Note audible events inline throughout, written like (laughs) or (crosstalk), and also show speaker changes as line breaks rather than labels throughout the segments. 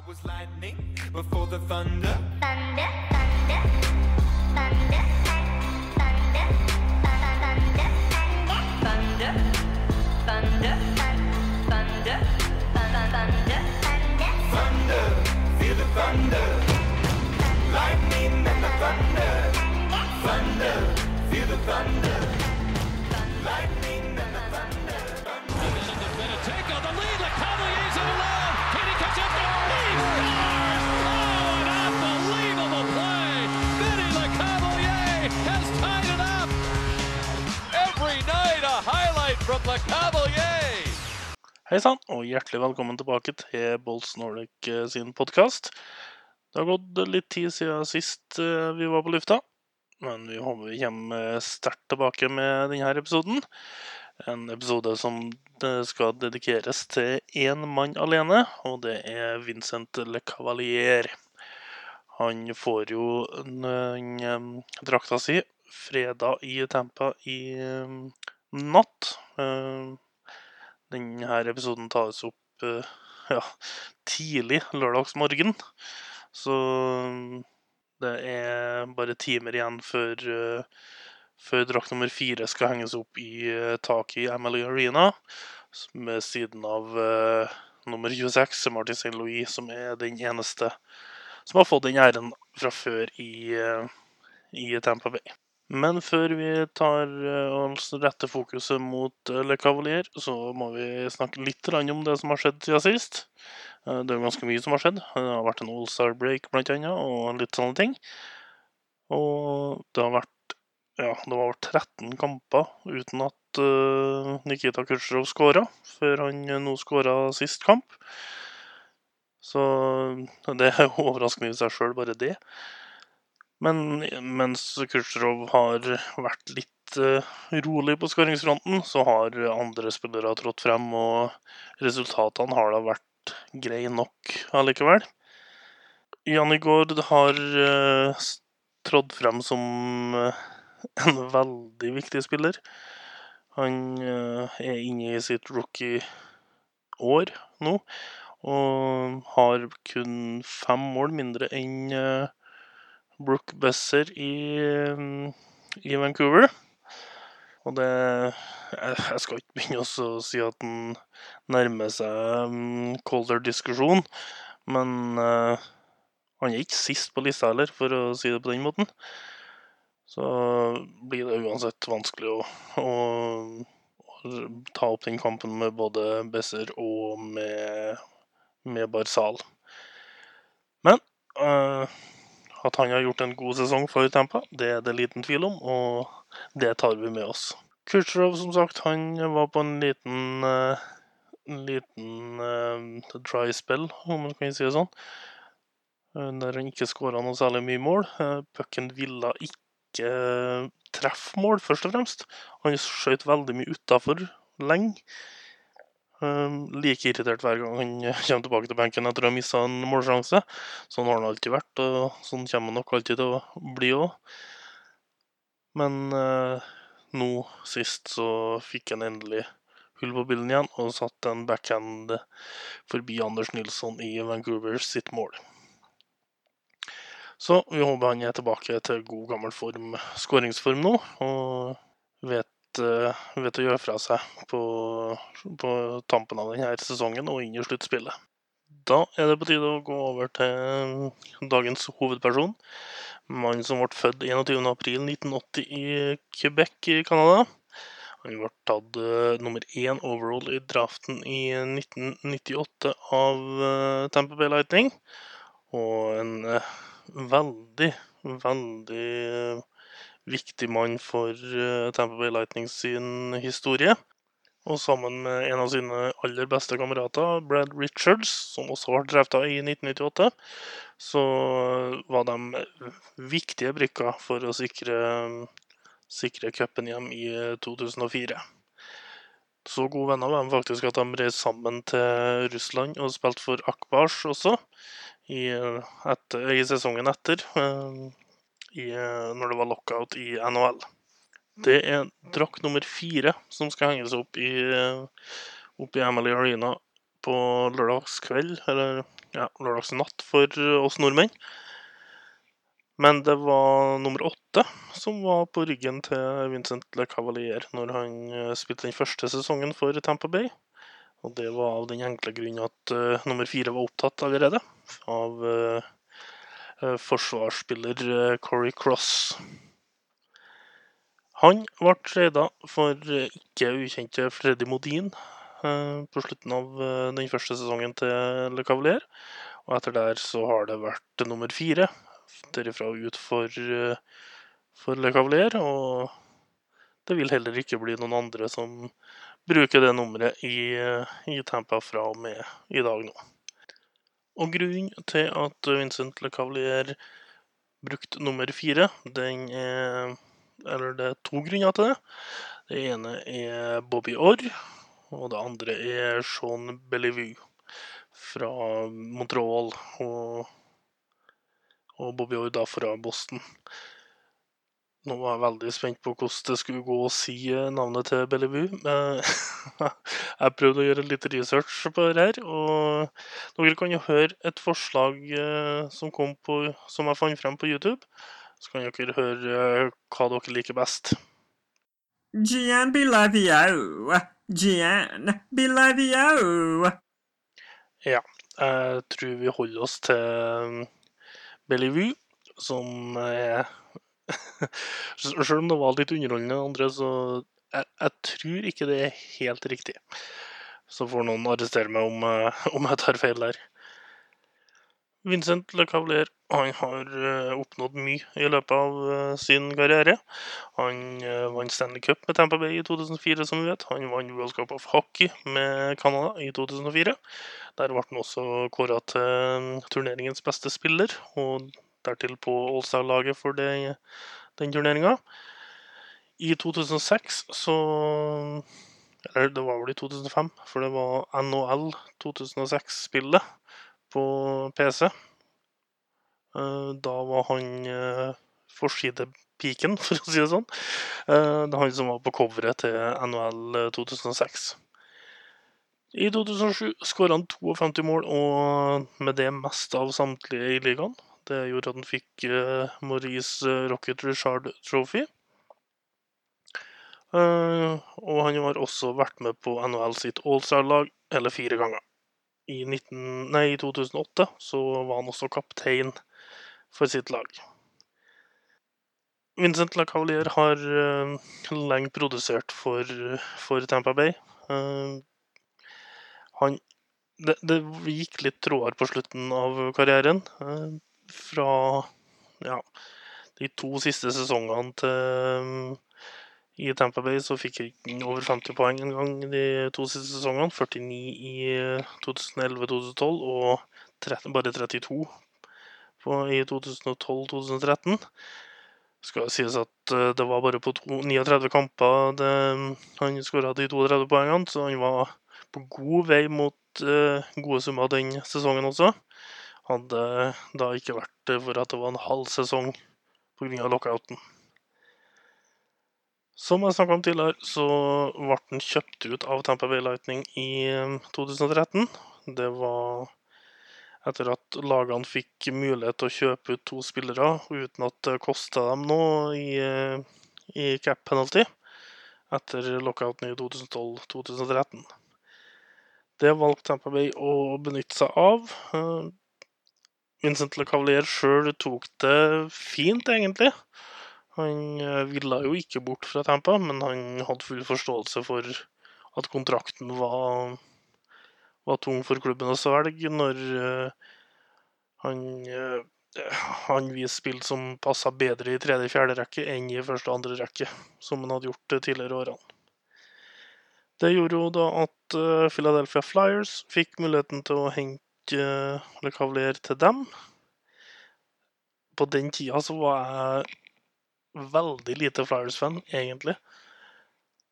I was lightning before the thunder.
thunder, thunder, thunder, thunder, thunder, thunder, thunder, thunder, thunder, thunder,
Thunder, thunder, feel the thunder.
Hei sann, og hjertelig velkommen tilbake til Bolts Nordic eh, sin podkast. Det har gått litt tid siden sist eh, vi var på lufta, men vi håper vi kommer sterkt tilbake med denne episoden. En episode som skal dedikeres til én mann alene, og det er Vincent Le Cavalier. Han får jo eh, drakta si fredag i Tampa i eh, natt. Denne episoden tas opp eh, ja, tidlig lørdagsmorgen. Så mm, det er bare timer igjen før, eh, før drakt nummer fire skal henges opp i eh, taket i Emily Arena. Ved siden av uh, nummer 26, Martin St. Louis, som er den eneste som har fått den æren fra før i, uh, i Tampa Bay. Men før vi tar eh, og retter fokuset mot eh, Le Cavalier, så må vi snakke litt om det som har skjedd siden sist. Eh, Det er jo ganske mye som har skjedd. Det har vært en All-Star break blant annet, og litt sånne ting. Og det har vært ja, det var 13 kamper uten at Nikita Kutsjrov skåra, før han nå skåra sist kamp. Så det er jo (laughs) overraskende i seg sjøl, bare det. Men mens Kutsjrov har vært litt uh, rolig på skåringsfronten, så har andre spillere trådt frem, og resultatene har da vært greie nok allikevel. Janni Gård har uh, trådt frem som uh, en veldig viktig spiller. Han er inne i sitt rookie-år nå, og har kun fem mål mindre enn eh, Brooke Besser i, eh, i Vancouver. Og det Jeg jeg skal ikke begynne å si at den nærmer seg um, Calder-diskusjon, men uh, han er ikke sist på lista heller, for å si det på den måten. Så blir det uansett vanskelig å, å, å ta opp den kampen med både Besser og med, med Barzal. Men at han har gjort en god sesong for Tampa, det er det liten tvil om, og det tar vi med oss. Kutsjrov, som sagt, han var på en liten en liten uh, dry spell, om man kan si det sånn. eh, Der han ikke skåra noe særlig mye mål. Eh, Pucken ville ikke treffe mål, først og fremst. Han skjøt veldig mye utafor lenge. Um, like irritert hver gang han eh, kommer tilbake til benken etter å ha mista en målsjanse. Sånn har han alltid vært, og sånn kommer han nok alltid til å bli òg. Men eh, nå sist så fikk han endelig hull på bilden igjen og satt en backhand forbi Anders Nilsson i Vancouver sitt mål. Så vi håper han er tilbake til god gammel form, skåringsform nå, og vet, eh, vet å gjøre fra seg på, på tampen av denne sesongen og inn i sluttspillet. Da er det på tide å gå over til dagens hovedperson. Mannen som ble født 21.4.1980 i Quebec i Canada. Han ble tatt eh, nummer én overall i draften i 1998 av eh, Tampa Bay Lightning. Og en veldig, veldig viktig mann for eh, Tampa Bay Lightning sin historie. Og sammen med en av sine aller beste kamerater, Brad Richards, som også ble av i 1998, så var de viktige brikker for å sikre, sikre cupen hjem i 2004. Så gode venner var de faktisk at de reiste sammen til Russland og spilte for Akbars også, i, etter, i sesongen etter, eh, i, når det var lockout i NHL. Det er drakt nummer fire som skal henges opp i, opp i Emily Arena på lørdagskveld, eller ja, lørdagsnatt for oss nordmenn. Men det var nummer åtte som var på ryggen til Vincent Le Cavalier når han eh, spilte den første sesongen for Tampa Bay. Og det var av den enkle grunn at uh, nummer fire var opptatt allerede av eh, eh, forsvarsspiller uh, Corey Cross. Han ble trada for eh, ikke ukjente Freddy Modin eh, på slutten av eh, den første sesongen til Le Cavalier. Og etter der så har det vært nummer fire derifra ut for, eh, for Le Cavalier. Og det vil heller ikke bli noen andre som bruker det nummeret i, eh, i Tampa fra og med i dag nå. Og grunnen til at Vincent Le Cavalier brukte nummer fire, den er Eller det er to grunner til det. Det ene er Bobby Orr, og det andre er Sean Bellevue fra Montreal. Og, og Bobby Orr da fra Boston. Nå var jeg veldig spent på hvordan det skulle gå å si eh, navnet til Bellevue. (laughs) Jeg prøvde å gjøre litt research på det her, og dere kan jo høre et forslag eh, som, kom på, som jeg fant frem på YouTube. Så kan dere høre eh, hva dere liker best.
Gian Bilavio. Gian Ja,
Jeg tror vi holder oss til Bellevue, som er (laughs) Selv om det var litt underholdende, andre, så jeg, jeg tror ikke det er helt riktig. Så får noen arrestere meg om, eh, (laughs) om jeg tar feil der. Vincent Le Cavalier han har eh, oppnådd mye i løpet av eh, sin karriere. Han vant Stanley Cup med Tampa Bay i 2004, som vi vet. Han vant World Cup of Hockey med Canada i 2004. Der ble han også kåra til turneringens beste spiller, og dertil på Allstar-laget for det, den turneringa. I 2006 så Eller det var vel i 2005, for det var NHL 2006-spillet på PC. Eh, Da var han eh, forsidepiken, (laughs) for å si det sånn. Eh, Det er han som var på coveret til NHL 2006. I 2007 skåra han 52 mål, og med det mest av samtlige i ligaen. Det gjorde at han fikk eh, Maurice eh, Rocket Richard Trophy. Eh, og han har også vært med på NHL sitt Allstar-lag hele fire ganger. I, 19, nei, I 2008 så var han også kaptein for sitt lag. Vincent La Cavalier har uh, lenge produsert for, for Tampa Bay. Uh, han det, det gikk litt tråder på slutten av karrieren. eh, fra ja, de to siste sesongene til i Tampa Bay så fikk han over 50 poeng en gang de to siste sesongene. 49 i 2011-2012 og 30, bare 32 på, i 2012-2013. Skal sies at eh, det var bare på to, 39 kamper det, han skåra de 32 poengene, så han var på god vei mot uh, gode summer den sesongen også. Hadde da ikke vært det for at det var en halv sesong pga. lockouten. Som jeg snakka om tidligere, så ble den kjøpt ut av Tampa Bay Lightning i eh, 2013. Det var etter at lagene fikk mulighet til å kjøpe ut to spillere uten at det kosta dem noe i, eh, i cap penalty etter lockouten i 2012-2013. Det valgte Tampa Bay å benytte seg av. Vincent Le Cavalier sjøl tok det fint, egentlig. Han eh, ville jo ikke bort fra Tampa, men han hadde full forståelse for at kontrakten var, var tung for klubben å svelge når eh, han eh, han viste spill som passa bedre i tredje-fjerde rekke enn i første og andre rekke, som han hadde gjort de tidligere årene. Det gjorde jo da at Philadelphia Flyers fikk muligheten til å hente uh, Le Cavalier til dem. På den tida så var jeg veldig lite Flyers-fan, egentlig.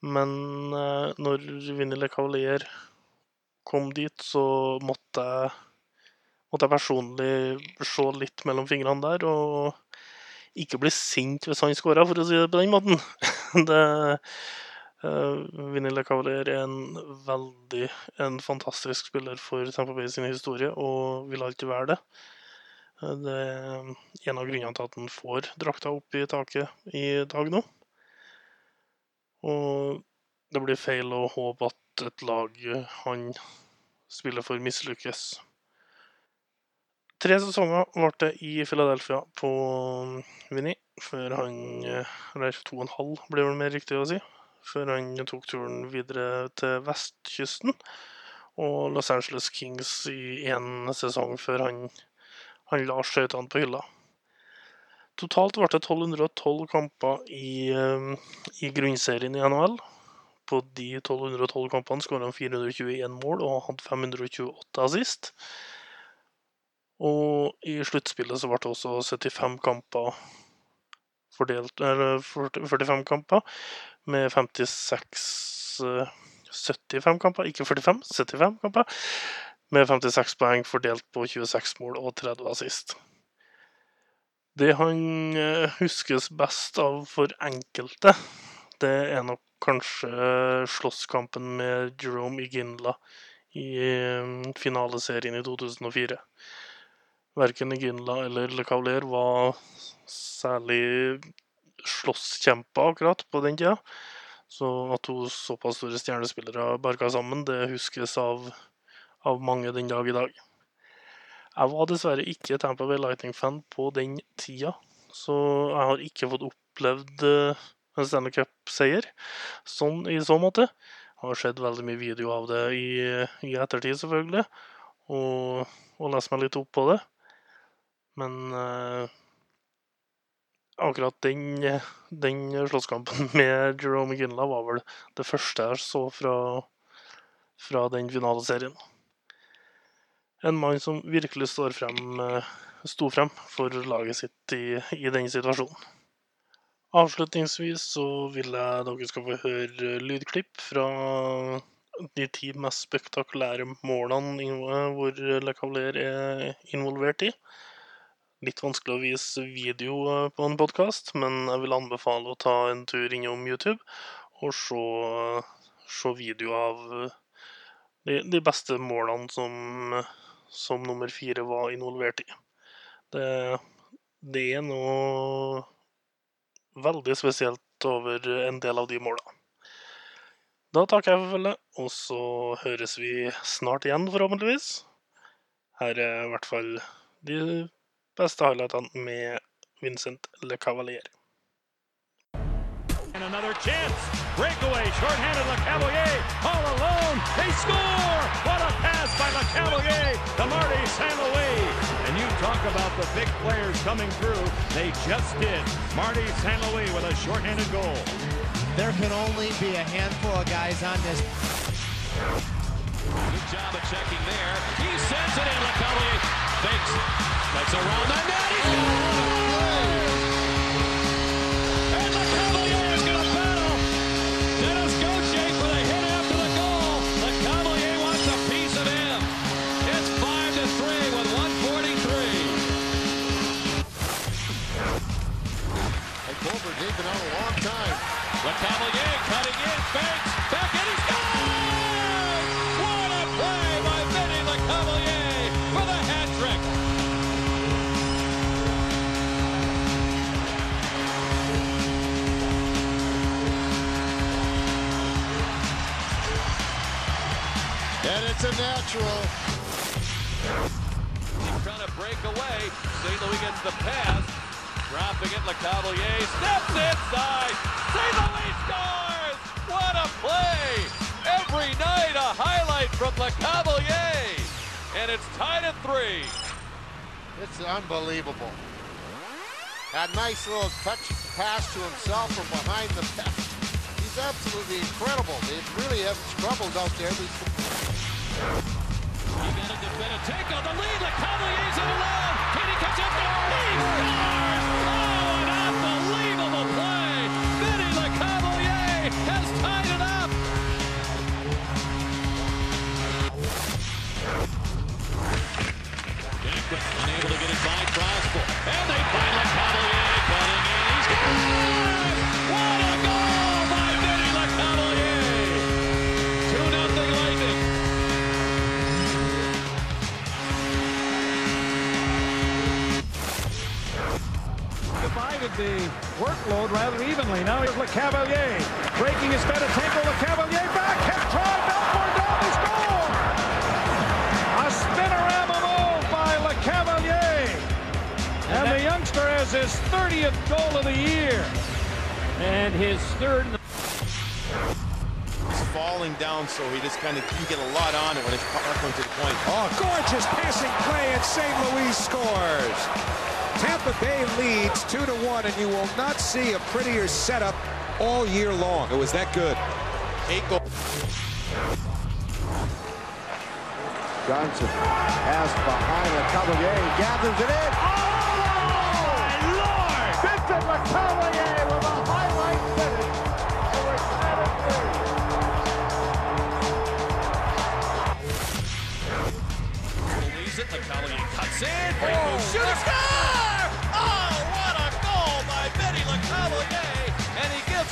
Men eh, når Vinnie Le Cavalier kom dit, så måtte jeg, måtte jeg personlig se litt mellom fingrene der, og ikke bli sint hvis han skåra, for å si det på den måten. (laughs) det, Uh, Vinny LeCavalier er en veldig en fantastisk spiller for Tampa Bay sin historie, og vil alltid være det. Uh, det er en av grunnene til at han får drakta opp i taket i dag nå. Og det blir feil å håpe at et lag han spiller for, mislykkes. Tre sesonger ble det i Philadelphia på Vinny, før han eh, Eller to og en halv, blir vel mer riktig å si. Før han tok turen videre til vestkysten og Los Angeles Kings i én sesong før han, han la skøytene på hylla. Totalt ble det 1212 kamper i, eh, i grunnserien i NHL. På de 1212 kampene skåra han 421 mål og hadde 528 assist. Og i sluttspillet så ble det også 75 kamper fordelt Eller 40 45 kamper med 56 eh, 75 kamper, ikke 45, 75 kamper. Med 56 poeng fordelt på 26 mål og 30 assist. Det han eh, huskes best av for enkelte, det er nok kanskje slåsskampen med Jerome Iginla i eh, finaleserien i 2004. Verken Ginla eller Le Cavalier var særlig slåsskjemper akkurat på den tida. Så at to såpass store stjernespillere barka sammen, det huskes av, av mange den dag i dag. Jeg var dessverre ikke Tampa Bay Lightning-fan på den tida, så jeg har ikke fått opplevd eh, en Stanley Cup-seier sånn i så måte. Jeg har sett veldig mye video av det i, i ettertid, selvfølgelig, og, og lest meg litt opp på det. Men eh, akkurat den, den slåsskampen (laughs) med Jerome Ginla var vel det første jeg så fra, fra den finaleserien. En mann som virkelig står frem, eh, sto frem for laget sitt i, i den situasjonen. Avslutningsvis så vil jeg dere skal få høre lydklipp fra de ti mest spektakulære målene hvor Le Cavalier er involvert i. Litt vanskelig å vise video eh, på en podkast, men jeg vil anbefale å ta en tur innom YouTube og se, se video av eh, de, de beste målene som, som nummer fire var involvert i. Det, det er noe veldig spesielt over en del av de målene. Da takker jeg for følget, og så høres vi snart igjen, forhåpentligvis. Her er i hvert fall de beste highlightene med Vincent Le Cavalier.
And another chance. Breakaway, shorthanded LeCavalier, all alone. They score! What a pass by LeCavalier to Marty St. Louis. And you talk about the big players coming through. They just did. Marty St. Louis with a shorthanded goal.
There can only be a handful of guys on this
Good job of checking there. He sends it in. LeCavalier fakes. That's around the net. He And LeCavalier is going to battle. Dennis Gauthier for the hit after the goal. LeCavalier wants a piece of him. It's 5 to 3 with 143.
And Colbert, they've been out a long time.
LeCavalier cutting in, fakes, back in, he scores!
It's a natural.
He's trying to break away. St. Louis gets the pass. Dropping it, LeCavalier steps inside. St. Louis scores! What a play! Every night a highlight from LeCavalier. And it's tied at three.
It's unbelievable. That nice little touch pass to himself from behind the net. He's absolutely incredible. They really have struggled out there.
Benateco, the lead, LeCavalier is alone. Katie comes up, he scores! Rather. Now here's LeCavalier breaking his Fedotenko. LeCavalier back, hit try, Belfort down, he score! A spinorama move by LeCavalier. And the youngster has his 30th goal of the year. And his third
He's falling down, so he just kind of can get a lot on it when his puck comes to the point.
Oh, gorgeous passing play, and St. Louis scores. Tampa Bay leads two to one, and you will not see a prettier setup all year long. It was that good.
Eight goals.
Johnson pass behind LeCavalier. He gathers it in. Oh, my Lord! Vincent LeCavalier with a highlight finish. And we're tied at three.
Leaves it. LeCavalier cuts in. Oh, Great move. Shoot score!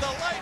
the lane.